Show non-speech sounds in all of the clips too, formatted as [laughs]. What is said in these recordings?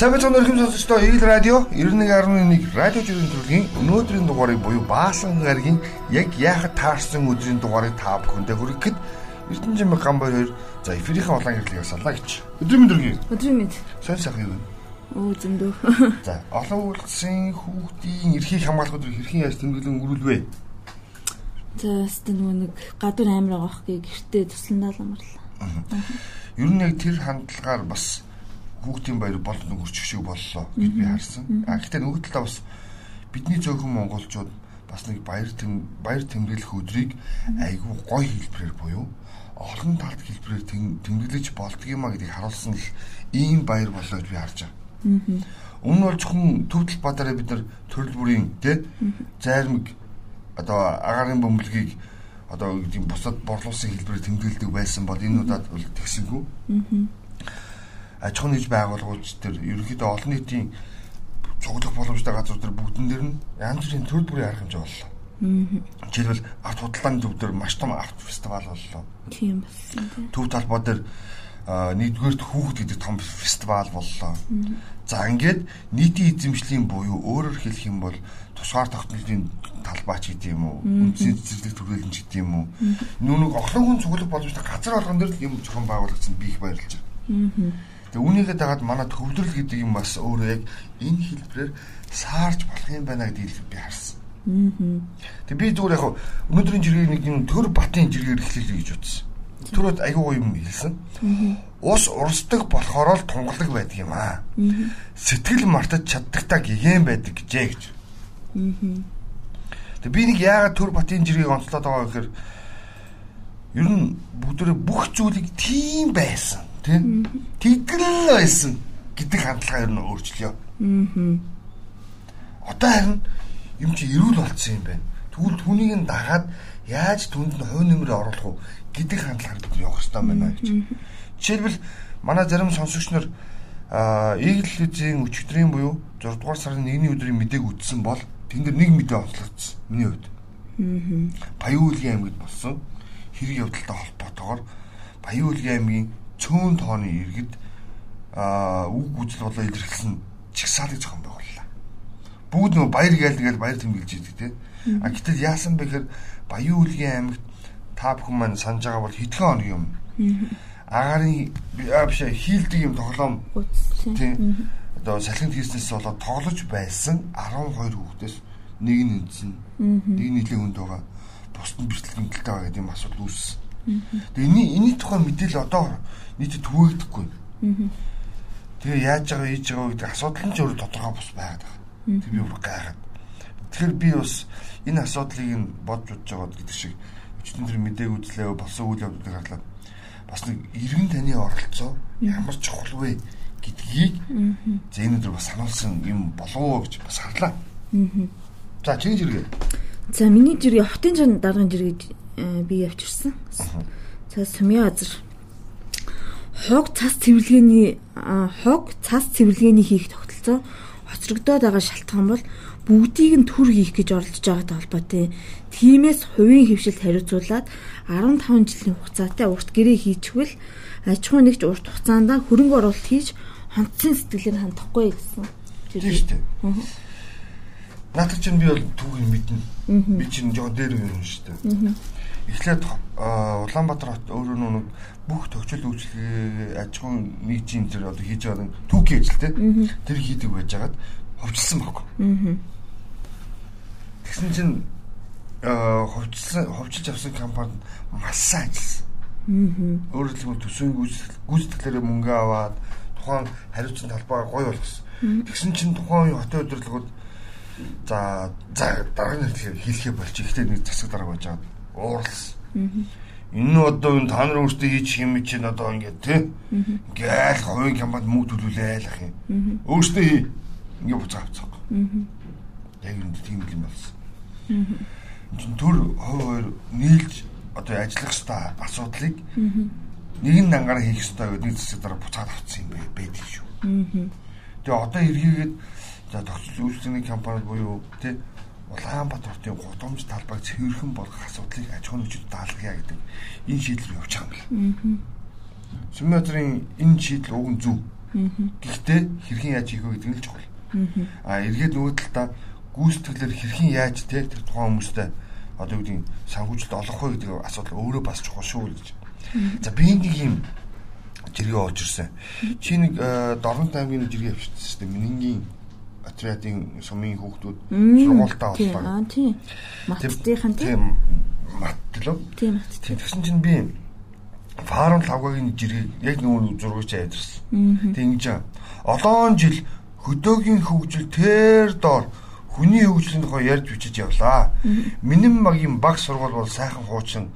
Сайн мэцэн өрхөм сонсогчдоо Игэл радио 91.1 радио жирийн төрлийн өнөөдрийн дугаарыг буюу Баасан гарагийн яг яахад таарсан өдрийн дугаарыг та бүхэндээ хүргэхэд Эрдэнэжим Гамбай 2 за эфирийнхаа улаан гэрлийг саллаа гэж. Өдрийн өргөе. Өдрийн мэнд. Сайн сайхан юу вэ? Оо зөндөө. [laughs] За олон улсын хүүхдийн эрхийг хамгаалах өдрийг хэрхэн яаж тэмдэглэн өрүүлвэ? За нөгөө нэг гадуур амир байгаа хөө гэртээ тусландаа л амарлаа. Ер нь яг тэр хандлагаар бас хүүхдийн баяр болд нөхөрчих шиг боллоо гэж би харсан. А гэхдээ нөгөө талаа бас бидний зөөхөн монголчууд бас нэг баяр тэм баяр тэмдэглэх өдрийг айгүй гоё хэлбэрээр буюу олон талд хэлбэрээр тэмдэглэж болдгиймаа гэдгийг харуулсан л ийм баяр болоо гэж би харж байгаа. Өмнө бол зөвхөн төв талбаараа бид нар төрөл бүрийн тэ зайрмаг одоо агарын бөмбөлгийг одоо гэдэг бусад борлуулсан хэлбэрээр тэмдэглэдэг байсан бол энэ удаад бол тэгсэнгүй. Аа аж ахуйн нэгж байгууллагууд төр ерөнхийдөө олон нийтийн цуглах боломжтой газар төр бүгдэн дээр нь янз бүрийн төр бүрийн арга хэмжээ боллоо. Жишээлбэл арт худалдааны төв дээр маш том арт фестивал боллоо. Тийм болсон. Төв талбай дээр нэгдүгээрт хүүхэд гэдэг том фестивал боллоо. За ингээд нийтийн эзэмшлийн буюу өөрөөр хэлэх юм бол тусгаар тогтнолын талбай ч гэдэг юм уу, үндсийн цэцэрлэг төрөлн ч гэдэг юм уу. Нүг охлон хүн цуглах боломжтой газар болгон дээр л юм зохион байгуулагдсан би их баярлж байна. Тэгээ үүнийгээ дагаад манай төвлөрөл гэдэг юм бас өөрөө яг энэ хэлбэрээр саарч болох юм байна гэдгийг би харсан. Тэгээ би зүгээр яг өнөөдрийн жиргэг нэг юм төр батын жиргээр эхлэе гэж бодсон. Түрүүд аягүй гоё юм хэлсэн. Ус урсдаг болохоор л тунгалаг байдаг юм аа. Сэтгэл мартаж чаддагтаа гэгэн байдаг гэжээ гэж. Тэгээ би нэг яагаад төр батын жиргэг онцлоод байгаа гэхээр ер нь бүгдөө бүх зүйлийг тийм байсан тийм тэгэл байсан гэдэг хандлага ер нь өөрчлөё. Аа. Одоо харин юм чи эрүүл болцсон юм байна. Тэгвэл түүнийг нь дагаад яаж түнд нь хувь нэмрээ оруулах уу гэдэг хандлагаар бид явах хэрэгтэй байна гэж. Жишээлбэл манай зарим сонсогч нар Игэл үзийн өчигдрийн буюу 6 дугаар сарын 1-ний өдрийн мэдээг үзсэн бол тэн дээр нэг мэдээ онцлогдсон. Миний хувьд. Аа. Баян уулгийн аймагт болсон хэрэг явдалтай холбоотойгоор Баян уулгийн аймгийн цөөн тооны иргэд аа үг үзэл болоо илэрхийлсэн чигсаалыг зохион байгууллаа. Бүгд нөө баяр гээл тэгэл баяр тэмдэглэж идэг те. А гэтэл яасан бэ гэхээр Баян үлгийн аймагт та бүхэн маань санаж байгаа бол хэдхэн хоног юм. Агарын биш хийлдэг юм тоглоом тийм одоо салхинд хийснээс болоод тоглож байсан 12 хүүхдээс нэг нь эндсэн. Нэг нийлээ хүнд байгаа. Бусд нь бичлэг гэмтэлтэй байгаа гэдэг юм асуудал үүссэн. Тэгээ энэ энэ тухай мэдээлэл одоо нийтэд түгээгдэхгүй. Тэгээ яаж байгаа хийж байгаа гэдэг асуудал нь ч өөрөө тодорхой бус байгаад байгаа. Тэг би бүр гайхаад. Тэгэхээр би бас энэ асуудлыг нь бодж удаж байгаа гэдэг шиг өчтөн тэр мэдээг үзлээ болсон үйл явдлыг харлаа. Бас нэг иргэн таны оролцоо ямар чухал вэ гэдгийг зэ энэ өдөр бас сануулсан юм болов гэж бас харлаа. За чиний жиргээ. За миний жиргээ хотын жан даргын жиргээ Э, би явчихсан. За сумья газар хог цас цэвэрлэгээний хог цас цэвэрлэгээний хийх тогтолцоо хоцрогдоод байгаа шалтгаан бол бүгдийг нь төр хийх гэж оролдож байгаатай холбоотой. Тиймээс хувийн хөвшилд хариуцуулаад 15 жилийн хугацаатай урт гэрээ хийчихвэл аж ахуй нэгж урт хугацаанд хөрөнгө оруулалт хийж хонцсон сэтгэлээр хандахгүй гэсэн. Тийм шүү дээ. Наадах чинь би бол түүхийг мэднэ. Би чинь жоо дээр юм шүү дээ эхлээд Улаанбаатар хот өөрөө нэг бүх төвчл үйлчлэгээ аж ахуй нэгжийн тэр одоо хийж байгаа түүхий ажил те тэр хийдэг байж хагаад ховчлсан байхгүй. Тэгсэн чинь ховчлсан ховчилж авсан компанид маш сайн ажилласан. Өөрөөр хэлбэл төсвийн гүйцэтгэлээр мөнгө аваад тухайн хариуцсан талбайгаа гоё болгосон. Тэгсэн чинь тухайн хотын удирдлагууд за за дараагийн хэлхээ болчих. Ихтэй нэг засаг дарга байж байгаа уурлсан. Энэ нь одоо энэ та нар өөрсдөө хийж юм чинь одоо ингээд тий. Ингээл хувийн компанид мөнгө төлүүлээ айлах юм. Өөрсдөө хий. Ингээ буцаа авцгаах. Яг юм тийм юм болсон. Чин төр хоёр нийлж одоо ажиллах хэвээр асуудлыг нэг нь дангаараа хийх хэвээр нэг засаг дараа буцаад авцсан юм байдаг шүү. Тэгээ одоо эргээгээд за тогтцол үйлчлэгний компани буюу тий Улаанбаатар хотын гудамж талбайг цэвэрхэн болгох асуудлыг аж ахуйн хүчтэй даалгая гэдэг энэ шийдэл явж байгаа юм байна. Сүмэтрийн энэ шийдэл уг нь зөв. Гэхдээ хэрхэн яаж вэ гэдэг нь л чухал. Аа эргээд нөгөө талдаа гүйцэтгэлээр хэрхэн яаж те тэр тухайн хүмүүстэй одоо юу гэдэг санхүүжилт олох вэ гэдэг асуудал өөрөө бас чухал шүү гэж. За би нэг юм жиргээ оож ирсэн. Чи нэг Дорнот аймгийн жиргээ авчихсан шүү дээ. Минингийн отрядын сумын хүүхдүүд сургуультаа боллоо. Аа тийм. Маттдынхан тийм. Мат лөө. Тийм тэгсэн чинь би фарм лавгагийн жиргээ яг нөгөө зургууч айдэрсэн. Тэг ингэж олон жил хөдөөгийн хөгжил тэр доор хүний хөгжлийн тухай ярьж бичиж явлаа. Минэн магийн баг сургууль бол сайхан хуучин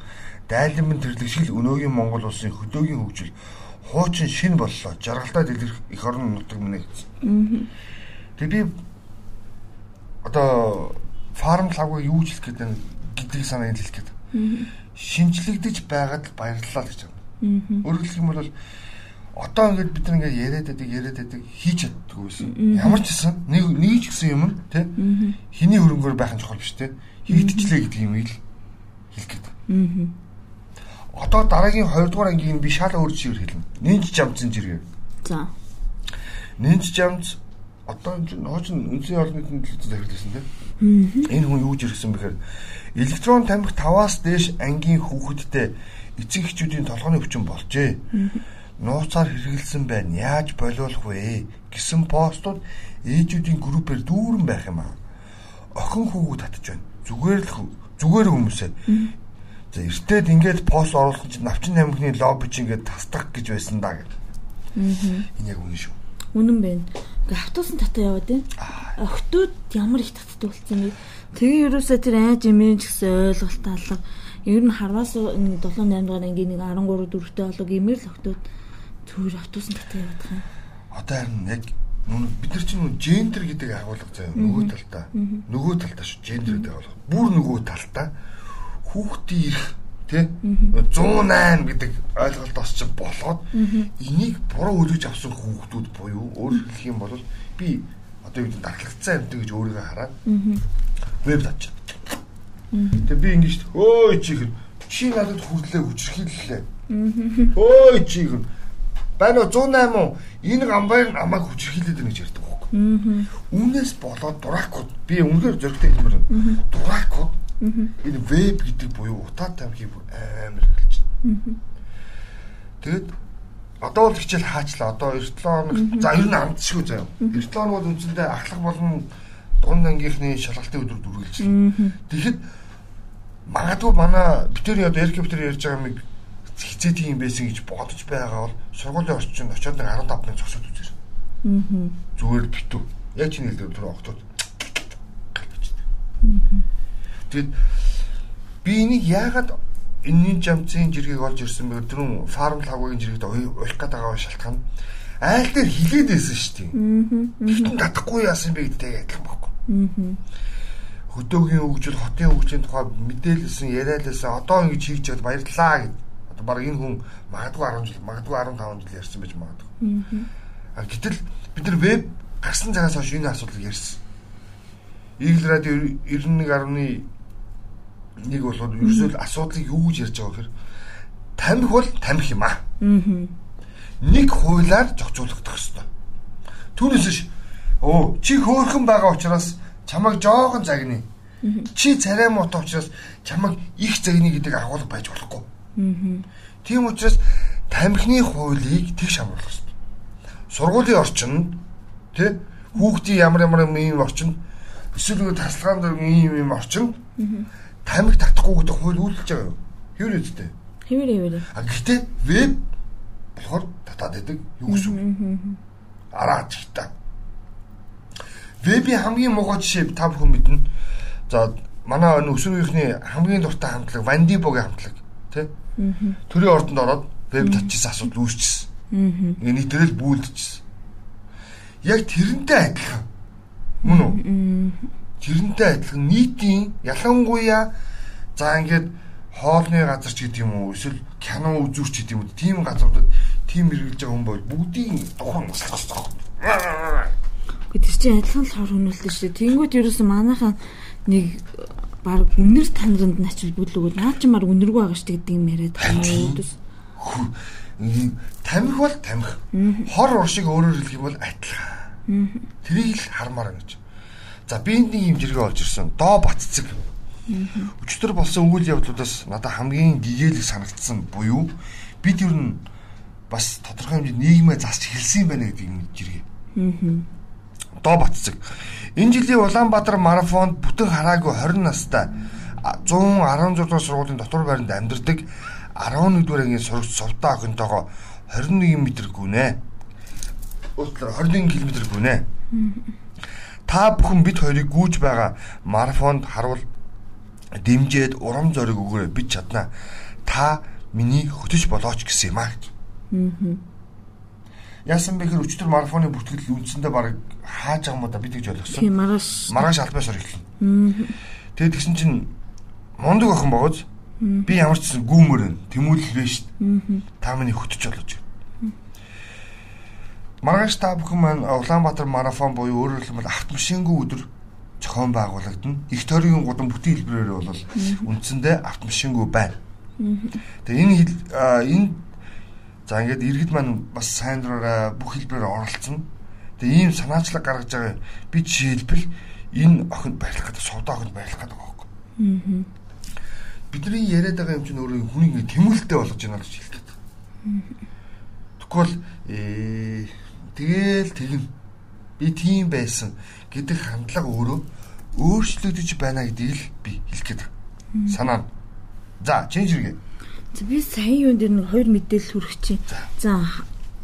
дайланбан тэрлэгшил өнөөгийн Монгол улсын хөдөөгийн хөгжил хуучин шин боллоо. Жаргалтай дэлгэрэх их орон нутаг минь гэсэн. Тэг би одоо фарм лагыг юу ч хэлэх гэдэг гэдгийг санаа хэлэх гэдэг. Шинжлэгдэж байгаад баярлалаа гэж байна. Өөрөөр хэлэх юм бол одоо ингээд бид ингээд яриад байдаг яриад байдаг хийж чаддгүй байсан. Ямар ч гэсэн нэг нэг ч гэсэн юм тий хиний хөрөнгөөр байх нь чухал биш тий хийгдчихлээ гэдэг юм ил хэлэх гэдэг. Одоо дараагийн 2 дугаар ангийн би шал өөр чигээр хэлнэ. Нинж жамцсан жиргээ. За. Нинж жамц одоо энэ хооч үндэсний олон нийтийн төлөвлөлт захирлсан тийм. Энэ хүн юу жиргсэн бэхээр электрон тамхи 5-аас дээш ангийн хүүхэдтэй эцэг эхчүүдийн толгойн өвчин болжээ. Нууцаар хэрэгэлсэн байна. Яаж болиулах вэ гэсэн постууд ээжүүдийн группээр дүүрэн байх юм аа. Охин хүүгүүд татж байна. Зүгээр л зүгээр хүмүүсээ. За эртээд ингээд пост оруулах чинь навчин тамхины лобби чинь ингээд тасдах гэж байсан да гэдэг. Энэ яг үнэн шүү. Үнэн байна. Ингээ автобусын татаа яваад байна. Охтууд ямар их татдаг болсон бэ? Тэгээ ерөөсөө тэр айж имэн ч гэсэн ойлголт алга. Ер нь харваас нэг 7 8 дугаар ангийн нэг 13 4-тэй болог имэр л охтууд зүгээр автобусын татаа яваад байгаа. Одоо харин яг бид нар чинь гендер гэдэг агуулга заяа нөгөө талдаа. Нөгөө талдаа шүү гендер гэдэг агуулга. Бүр нөгөө талдаа хүүхдийн ирэх тий 108 гэдэг ойлголтоос ч болоод энийг буруу үлгэж авсан хүүхдүүд буюу өөрөөр хэлэх юм бол би одоо юу гэдэг дархлагдсан амьтан гэж өөрийгөө хараад веб татчих. Тэгээ би ингэж өөй чи хэр чи надад хүрдлээ хүчрхийллээ. Өөй чи хэр байна уу 108 уу? Энэ гамбайр намайг хүчрхийлээд байна гэж ярьдаг байхгүй. Үүнээс болоод дуракууд би үнээр зөрөгтэй хэлмээр дуракууд Энэ веб гэдэг буюу утаа тамхи амар хэлж байна. Тэгэд одоо бол хичээл хаачлаа. Одоо 9 хоног за ер нь амтшгүй заяа. 9 хоног бол үндсэндээ ахлах болон дунд ангийнхны шалгалтын өдөр дүргэлж байна. Тэгэхэд магадгүй манай битэрийн одоо эркептер ярьж байгаа юм хизээт юм байсан гэж бодож байгаа бол сургуулийн орчинд очиод нэг 15 минут зогсоод үзэр. Аа. Зүгээр битүү. Яг чинь хэлдэг тэр октод. Аа Тэгээд би энийг яагаад энэний жамцын жиргэг олж ирсэн бэ? Тэр фарм лагугийн жиргэгд уйлах гээд байгаа шалтгаан айл дээр хилээд байсан шүү дээ. Гэхдээ татахгүй яасан бэ гэдэгтэй адилхан байхгүй. Хөдөөгийн хөгжил, хотын хөгжлийн тухай мэдээлэлсэн, яриалсан одоо ингэж хийж чад баярлалаа гэд. Одоо баг энэ хүн магадгүй 10 жил, магадгүй 15 жил ярьсан байж магадгүй. А гэтэл бид нар веб гарсан цагаас хойш энэ асуудал ярьсан. Игэл радио 91.1 нэг бол ерөөсөө асуудлыг юу гэж ярьж байгаа гэхээр тамхи бол тамхи юм аа. Нэг хуулаар зохицуулагдах ёстой. Түүнээс ш оо чи хөөхөн байгаа учраас чамайг жоохон загны. Чи царай муутай учраас чамайг их загны гэдэг агуулга байж болохгүй. Тийм учраас тамхины хуулийг тэгш амруулах ёстой. Сургуулийн орчинд тий хүүхдийн ямар ямар юм орчинд эсвэл тасалгаан дээр ийм юм орчинд тамиг татахгүй гэдэг хууль үйлдэж байгаа юу? Хэвэр үстэй. Хэвэр хэвэр. А гэхдээ веб болохоор татаад байдаг юу гэсэн үг? Араач та. Вебийн хамгийн муухай жишээ та бүхэн мэднэ. За манай энэ өсвөрийнхний хамгийн дуртай хамтлаг Вандибогийн хамтлаг тий? Төрийн ордонд ороод веб татчихсан асуудал үүсчихсэн. Аа. Нийтрэл бүүлдэжсэн. Яг тэрнтэй адилхан. Мөн үү? Тэрнтэй адилхан нийтийн ялангуяа за ингээд хоолны газар ч гэдэг юм уу эсвэл кино үзүүрч гэдэг юм уу тийм газруудад тийм хэрэгжилж байгаа хүн бол бүгдийн тухайн услах гэдэг чинь адилхан л хор хөнөөлтэй шүү. Тэнгүүд ерөөсөн манайхан нэг баг үнэр тандранд начил бүлгүүд наа чи мар үнэргүй байгаа шүү гэдэг юм яриад байна. Тамхи бол тамхи. Хор уршиг өөрөөр хэлэх юм бол адилхан. Тэрийг л хармаар гэж. За би энд нэг юм зэрэг олж ирсэн. Доо батцэг. Өчтөр болсон үйл явдлуудаас надад хамгийн гэгээлэг санагдсан буюу бид ер нь бас тодорхой хэмжээнд нийгмээ засч хэлсэн юм байна гэдэг юм зэрэг. Аа. Доо батцэг. Энэ жилийн Улаанбаатар марафонд бүтэн хараагүй 20 настай 116 дугаар сургуулийн дотор байранд амьдардаг 11 дугаар ангийн сурагч Совдоо охинтойгоо 21 м гүнэ. Уучлаарай 21 км гүнэ. Та бүхэн бид хоёрыг гүйж байгаа марафонд харуул дэмжээд урам зориг өгөөрэй бид чадна. Та миний хөтөж болооч гэсэн юм аа. Аа. Яасан бэ гэхээр өчтөр марафоны бүртгэл үндсэндээ баг хааж байгаа юм да бид гэж ойлгосон. Тийм маргааш. Маргааш албасаар эхэлнэ. Аа. Тэгээд тэгсэн чинь мундаг охин богоз би ямар ч гэсэн гүүмөр байна. Тэмүүл биш. Аа. Та миний хөтөж болооч. Маргааш та бүхэн маань Улаанбаатар марафон буюу өөрөөр хэлбэл автомашингүй өдөр зохион байгуулагдана. Их тойргийн гудам бүтэн хэлбэрээр бол үндсэндээ автомашингүй байна. Тэгээ энэ энэ за ингээд иргэд маань бас сайн дураараа бүх хэлбэрээр оролцсон. Тэгээ ийм санаачлаг гаргаж байгаа би жишээлбэл энэ охинд баярлах гэдэг сувда охинд баярлах гэдэг байхгүй. Бидний яриад байгаа юм чинь өөрөө хүн ингэ тэмүүлэлтэй болгож байна гэж хэлдэг. Тэгвэл ээ тэгэл тэгнэ би тийм байсан гэдэг хандлага өөрөө өөрчлөгдөж байна гэдгийг л би хэлэх гээд байна. Санаа. За, чинь. За би сая юунд дэр нэг хоёр мэдээлэл хүргэх чинь. За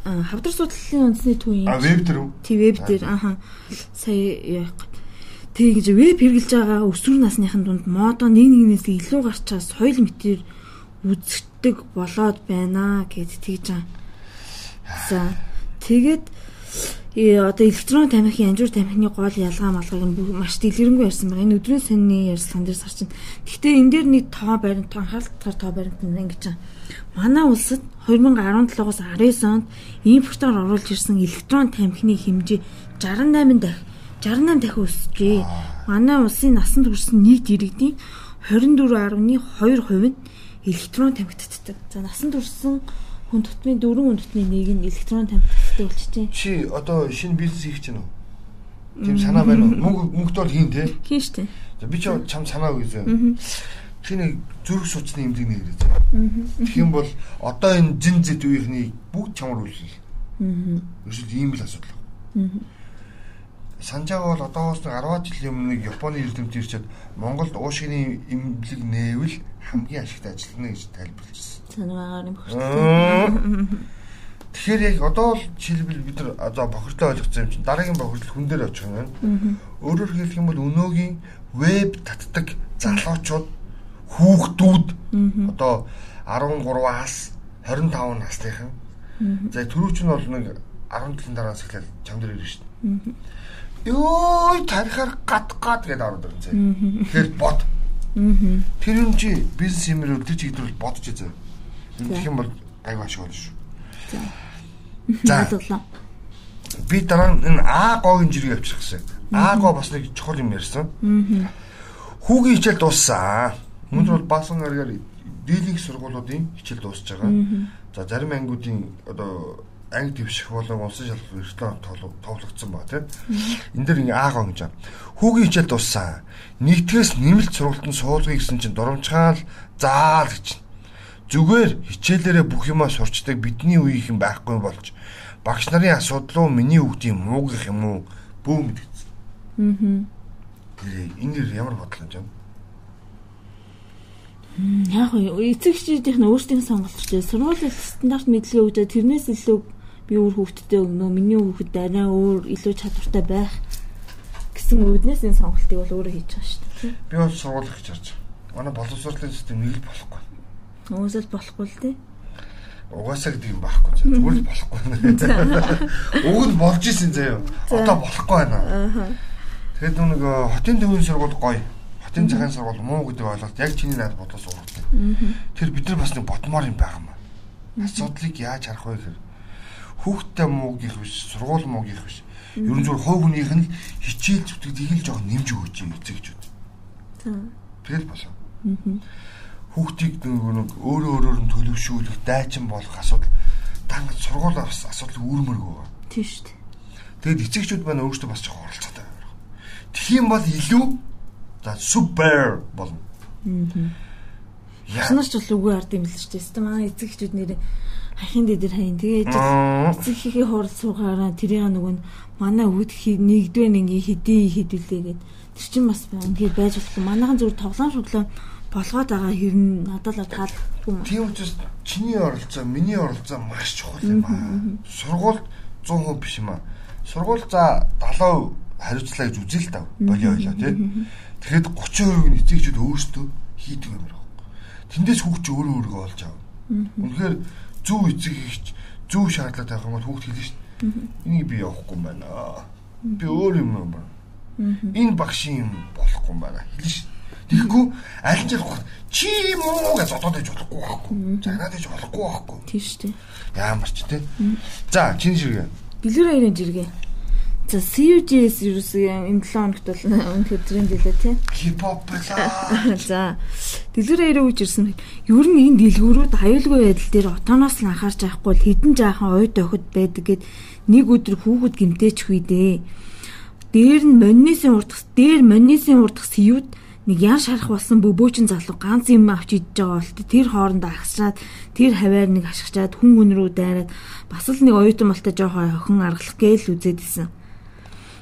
хавдар судлалын үндэсний төвийн А веб дээр үү? Тий веб дээр аха сая яах Тэг гэж веб хэрэгжилж байгаа өсвөр насныхын дунд модо нэг нэгнээс илүү гарчаа соёл мэтэр үзэгдэг болоод байна гэд тэгж байгаа. За тэгээд Э, одоо электрон тамхины анжуур тамхины гол ялгаа малгайг нь маш дэлгэрэнгүй ярьсан байгаа. Энэ өдрийн сонины ярилцлаган дээр сар чинь. Гэхдээ энэ дээр нэг тоо баримт, тоо анхааралтаар тоо баримт нь ингэж байгаа. Манай улсад 2017-оос 19 онд импортоор оруулж ирсэн электрон тамхины хэмжээ 68 дахь 68 дахин өсжээ. Манай улсын насанд хүрсэн нийт иргэдийн 24.2% нь электрон тамхи татдаг. За насанд хүрсэн хүн тутмын дөрвөн хүн тутмын нэг нь электрон тамхитай болчихжээ. Чи одоо шинэ бизнес хийх гэж байна уу? Тийм санаа байна уу? Мөнгө мөнгөд бол хийн те. Хийн штэ. За би ч чам санаа өгье. Чи нэг зүрх суцны эмзэг нэг ирээд. Тэгэх юм бол одоо энэ зин зэт үеийнхний бүгд чамар үлээл. Аа. Эсвэл ийм л асуудал. Аа санджаага бол одоогоос нэг 10 жилийн өмнө Японы эрдэмтэн ирчээд Монголд уушгины имлэг нээвэл хамгийн ашигтай ажиллана гэж тайлбарлажсэн санаагаар юм бохирдсон. Тэгэхээр яг одоо л жишээлбэл бид нар одоо бохирдлоо ойлгосон юм чинь дараагийн бохирдол хүн дээр очих юм байна. Өөрөөр хэлэх юм бол өнөөгийн веб татдаг залуучууд хүүхдүүд одоо 13-аас 25 насныхан. За түрүүч нь бол нэг 10 жилийн дараас эхлээд чам дээр ирнэ шүү дээ. Йоо тарихаар гат гат гэдээ ороод ирнэ. Тэгэхээр бод. Тэр юм чи бизнес юмруу тэр чигдэрэл бодож үзээ. Тэгэх юм бол аяг ашиг болно шүү. За. Би дараа нь энэ А гогийн жирийг авчих гэсэн. А го бас нэг чухал юм ярьсан. Хүүгийн хичээл дууссан. Өнөөдөр бол баасан гаргаар дийлэнх сургуулиудын хичээл дуусж байгаа. За зарим ангиудын одоо анги дэвших болон улсын шалгалт эртөө товлогдсон ба тийм. Энд дэр ингээ аагаа гэж байна. Хүүгийн хичээл дууссан. Нэгдгээс нэмэлт сургалтанд суулгая гэсэн чинь дурамчгаал заал гэж зүгээр хичээлээрээ бүх юмаа сурчдаг бидний үеийнхэн байхгүй болж багш нарын асуудал руу миний хүүхдийн муугих юм уу бөө мэдгэсэн. Аа. Энэ нэр ямар бодлоо юм? Яг нь эцэгчдийнх нь өөрсдийн сонголт чинь сургуулийн стандарт мэдлэгээ өгдөө тэрнээс илүү би өөр хүүхдэд өгнө миний хүүхэд арай өөр илүү чадвартай байх гэсэн үүднээс энэ сонголтыг бол өөрөө хийж байгаа шүү дээ. Би бол сургууль хийж харж байгаа. Манай боловсролын систем нэг л болохгүй. Уусал болохгүй л дээ. Угаасаа гэдэг юм байхгүй зүгээр л болохгүй. Уг нь болж исэн заяа. Одоо болохгүй байна. Тэгэд нэг хотын төвийн сургууль гоё. Хотын цагаан сургууль муу гэдэг ойлголт яг чиний найд бодлоо сургууль. Тэр бид нар бас нэг ботмоор юм байгаа юм. Асуудлыг яаж харах вэ гэхээр хүүхдтэй муу гих биш, сургууль муу гих биш. Ерөн зүгээр хов хүнийх нь хичээл зүтгэдэг л жоохон нэмж өгөөч юм эцэгчүүд. Тэгэл болоо. Аа хүүхдийг нэг өөрөө өөрөөр нь төлөвшүүлэх, дайчин болох асуудал дангад сургуулаа бас асуудал үүрмэргүй байгаа. Тийм шүү дээ. Тэгэд эцэгчүүд маань өөрсдөө бас жоохон оролцоотой байна. Юм бол илүү за супер болно. Яа. Санаарч бол үгүй ард юм л шүү дээ. Аа эцэгчүүд нэр хахин дээр хаян тэгээд эцэгхийн хурал суугаараа тэрийг нөгөө манай үүд нэгдвэ нэг хэдий хэдүүлээ гээд тэр чинь бас ингээд байж болохгүй. Манайхан зүгээр тоглоом шоглоо болгоод байгаа хэрн надад л таалахгүй юм. Тийм учраас чиний оролцоо, миний оролцоо маш чухал юм аа. Сургуульд 100% биш юм аа. Сургууль за 70% хариуцлаа гэж үзэл тав. Болио ойлоо тий. Тэгэхэд 30% нь эцэгчүүд өөрсдөө хийдэг юм байна. Тэндээс хүүхд чи өөрөө өөрийгөө олж авна. Үнэхээр зөв эцэг хийч зөв шаардлага тавих юм бол хүүхд хэлнэ шүү дээ. Энийг би явахгүй юм байна. Би өөр юм юм байна. Энэ багшийн юм болохгүй юм байна. Хэлнэ шүү. Тэгэхгүй аль ч явах чи юм уу гэж бодоод байж болохгүй байхгүй. Загнаад байж болохгүй байхгүй. Тийм шүү дээ. Ямар ч тий. За чин ширгээ. Бэлгэр хоёрын жиргээ. За CUGS ерөөсөө энэ 7 хоногт бол үнэхээр тренд хэлээ тий. Хипхоп [laughs] байлаа. За дэлгэр хоёрын үеж ирсэн. Ер нь энэ дэлгүүрүүд аюулгүй байдал дээр отооноос нь анхаарч авахгүй л хідэн жаахан ойд охид байдаг гэд нэг өдөр хүүхэд гимтээч хүй дээ. Дээр нь моннисын урдах, дээр моннисын урдах CU-д нэг ян шарах болсон бөбөөчин залуу ганц юм авч идэж байгаа болт тэр хоорондоо агсраад тэр хаваар нэг ашигчаад хүн хүн рүү дайраад бас л нэг оюутан болтой жоохон охин аргалах гээл үзээд исэн.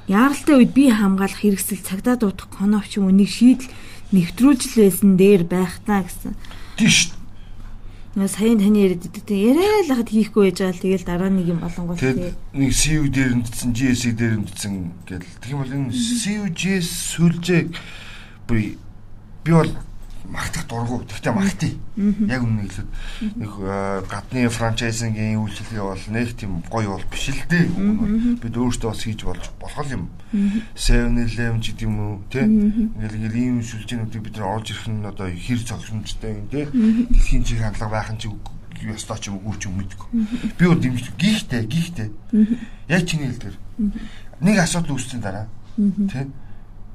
Яаралтай үед би хамгаалах хэрэгсэл цагдаа дуудах конопч юм үнийг шийдэл нэвтрүүлж л байсан дээр байх таа гэсэн. Тийш. Наа саяын таны яриад идэг те яриа л хахад хийхгүй байж байгаа л тэгэл дараа нэг юм болонгоо те. Нэг CU дээр үндсэн GS дээр үндсэн гэл. Тэгэх юм бол энэ CU GS сүлжээг би би бол магтах дургу. Тэгтээ магтъя. Яг үнэн хэлээд нэг гадны франчайзингийн үйлчлэгээ бол нэг тийм гоё бол биш л дээ. Бид өөрсдөө бас хийж болж болох юм. 7-Eleven ч гэдэм үү, тэ? Ингээл ингээл ийм шүлжээнүүдийг бид нар олж ирэх нь одоо хэр цогцломжтой юм, тэ? Дэлхийн чиг хандлага байх нь ч ёстой ч юм уу ч юм мэдгүй. Би бол дэмжлэг гихтэй, гихтэй. Яг чиний хэлдгэр. Нэг асуудал үүссэн дараа, тэ?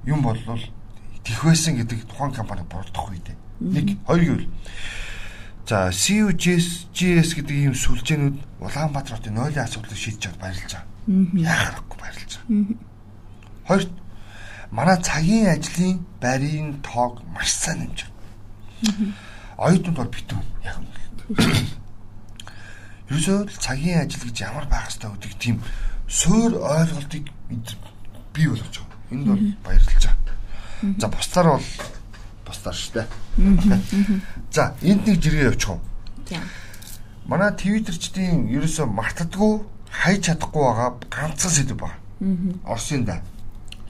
Юм болвол тэх байсан гэдэг тухайн компани бурдах үедээ. Нэг хоёр гэвэл За CUGS GS гэдэг ийм сүлжээнүүд Улаанбаатар хотын нойлын асуудлыг шийдэж чад баярлж байгаа. Яахахгүй баярлж байгаа. Хоёрт манай цагийн ажлын байрын тоог маш сайн нэмж байна. Оюутнууд бол битүү яг юм. Ерөөсөө цагийн ажил гэж ямар байх ёстой гэдэг тийм суур ойлголтыг бий болгож байгаа. Энд бол баярлж байгаа. За бусдаар бол бусдаар шүү дээ. За энд нэг жиргээ явуучих юм. За. Манай твиттерчдийн ерөөсөө мартдаггүй хайж чадахгүй байгаа ганцхан сэдв байна. Орсын да.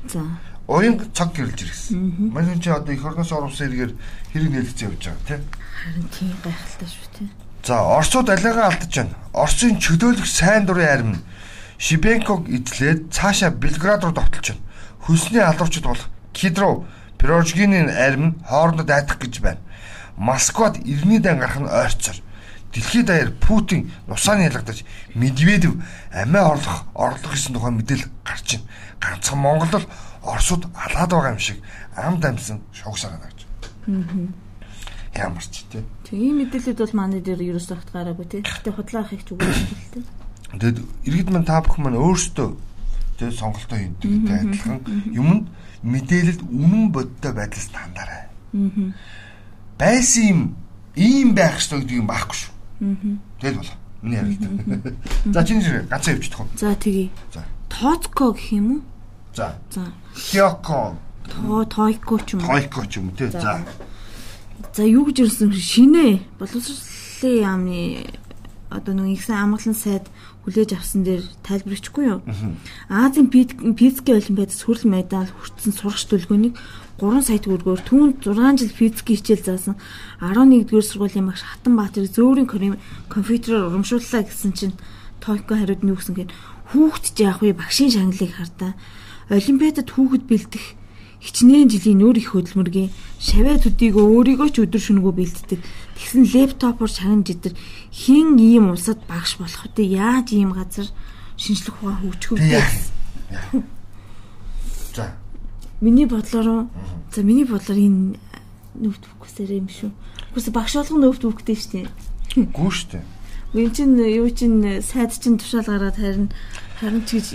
За. Уян цаг гэрэлж ирсэн. Манай чи одоо их орноос оруулсан хэрэгээр хэрэг нээлттэй явж байгаа тийм. Харин тийм гайхалтай шүү тийм. За Оросууд алиагаа алдаж байна. Оросын чөлөөлөх сайн дурын арим Шибенког эзлээд цаашаа Белград руу довтолж байна. Хөлсний алуурчд болох Кидров Пирожгины арим хоорондоо дайтах гэж байна. Москвад иргэний дан гарах нь ойрцоор. Дэлхийд даяар Путин нусааны ялгадаж Медведев амиа орлох орлох гэсэн тухай мэдээлэл гарч байна. Ганцхан Монгол л Оросууд алаад байгаа юм шиг амд амсан гэнэ гэж. Аа. Ямар ч тий. Тийм мэдээлэлд бол манай дээр ерөөс огт гараагүй тий. Гэтэ худлаах их ч үгүй юм л тий. Тэгэд иргэд мань та бүхэн маань өөрсдөө тий сонголтоо хийдэгтэй адилхан юмд мэдээлэлд үнэн бодтой байдлаас хандаарай. Аа. Байсан юм ийм байх ёстой гэдэг юм байхгүй шүү. Аа. Тэгэл болоо. Миний ярилт. За чиний зэрэг ганцаа явчихдаг уу? За тэгье. За. Тооцко гэх юм уу? За. За. Хиоко. Тоо тойко ч юм уу? Тойко ч юм уу те. За. За юу гэж ирсэн шинэ боловсролын яамны одоо нэг ихсэн амгалан сайд хүлээж авсан дээр тайлбарчихгүй юу? Азийн физикийн олимпиадад сөрөл медаль хүртсэн сурагч төлгөөнийг 3 сая төгрөгөөр түүнд 6 жил физикийн хичээл заасан 11-р сургуулийн багш Хатанбаатар зөөрийн компьютероор урамшууллаа гэсэн чинь Тойко хариуд нь юу гэсэн гээд хүүхэд ч яах вэ багшийн шагналыг хардаа олимпиадад хүүхэд бэлдэх хичнээн жилийн нөр их хөдөлмөргийн шавья төдийг өөрийгөө ч өдөр шөнөгүй бэлддэг. Тэгсэн лэптопоор шагнаж идэр хин ийм улсад багш болох үү? Яаж ийм газар шинжлэх ухаан хөгжих вэ? За. Миний бодлоор за миний бодлоор энэ ноутбуксээр юм шүү. Үгүй багш болгоно ноутбуктэй шүү дээ. Гүү шүү дээ. Энд чинь юу чинь сайд чинь тушаал гараад харин харин ч гэж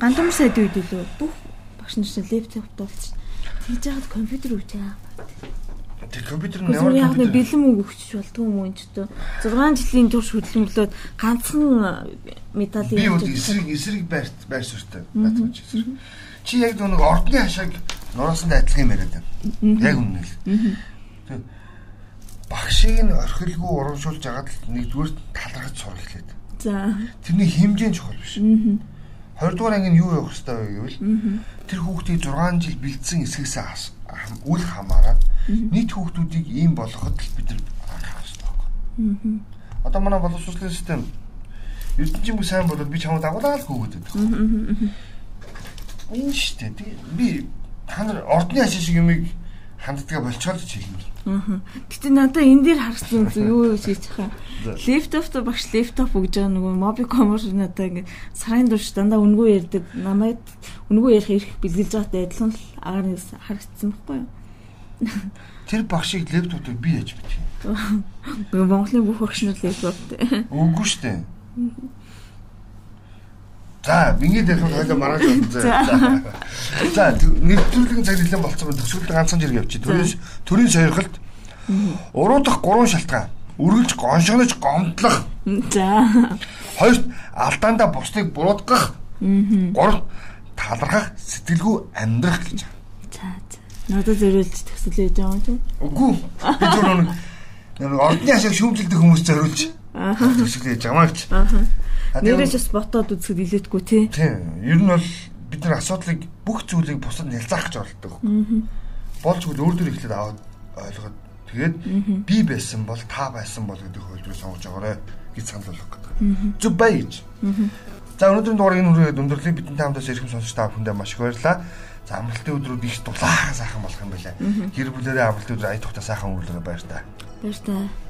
гандам сайд үед лөө бүх багш нар чинь лэптоп туулчих. Тэгж яагаад компьютер үүж байгаа. Тэр компьютер нь ямар нэг бэлэн мөнгө өгч болдгоо юм уу ч гэдэг. 6 жилийн турш хөдөлмөрлөөд ганцхан медаль би бол эсрэг эсрэг байр байр суурьтай бацаач эсрэг. Чи яг нэг ордны хашааг нураасан адилхан юм яриад байна. Яг үнэ л багшийг нь орхилгүй урамшуулж агаад нэгдүгээр талархаж сурах эхлэв. За. Тэрний хэмжээ нь чухал биш. 20 дугаар анги нь юу явах хэрэгтэй вэ гэвэл тэр хүүхдийг 6 жил бэлдсэн эсгээс үл хамааран нийт хүүхдүүдийг ийм болгоход л бид нар анхаарах хэрэгтэй байна. Одоо манай боловсролын систем эрдэнэчимгүй сайн болоод би чамд дагуулаад хөөгдөд байна. Энэ шүү дээ. Би та нар ордны ашиг шиг юмыг ханддгаа болчоод ч хэлмээр. Аа. Гэтэ надаа энэ дээр харсан юу гэж хаа. Лептоп багш лептоп өгж байгаа нөгөө мобикомор надаа ингэ сарын турш дандаа үнгүй ярьдаг. Намайг үнгүй ярих ирэх бэлгэлж байгаатай адилхан л агаар харагдсан байхгүй юу? Тэр багшийг лептоптыг би яаж мэдэх юм? Монголын бүх багш нар лептоптэй. Үгүй шүү дээ. За, ингээд ярих хоёлоо маргааш байна. За, нэвтрүүлгийн цаг нэлээд болцсон байна. Төсвөлд ганцхан зэрэг явчих. Төрийн төрийн сойрхолд уруудах гурван шалтгаан. Үргэлж гоншгонож гомдлох. За. Хоёрт алдаандаа бусдыг буруудгах. Гурав талархах, сэтгэлгүй амьдрах гэж. За. Надад зориулж төсөл ээж байгаа юм тийм. Үгүй. Би зөв нэг ордны ашиг шүүмжилдэг хүмүүс зориулж. Төсөл ээж байгаа гэж. Аа Нэрэж бас ботоод үзэхэд илээдгүй тий. Тийм. Ер нь бол бид нар асуудлыг бүх зүйлийг бусад нялзаах гэж оролдог. Болж үл өөр дөр ихлэд аваад ойлгоод тэгээд би байсан бол та байсан бол гэдэг хөлдрөө сонгож байгаарэ гэж санал болгох гэдэг. Зүг бай гэж. За өнөөдрийн дугаарыг энэ хүрээд өндөрлөе. Бидэнтэй хамтаас ирэх сонсогч та бүхэндээ маш их баярлалаа. За амралтын өдрүүд их дулаахан сайхан болох юм байна. Гэр бүлэрээ амралтын өдөр ая тухта сайхан өнгөрүүлээрэ баяр та. Баяр та.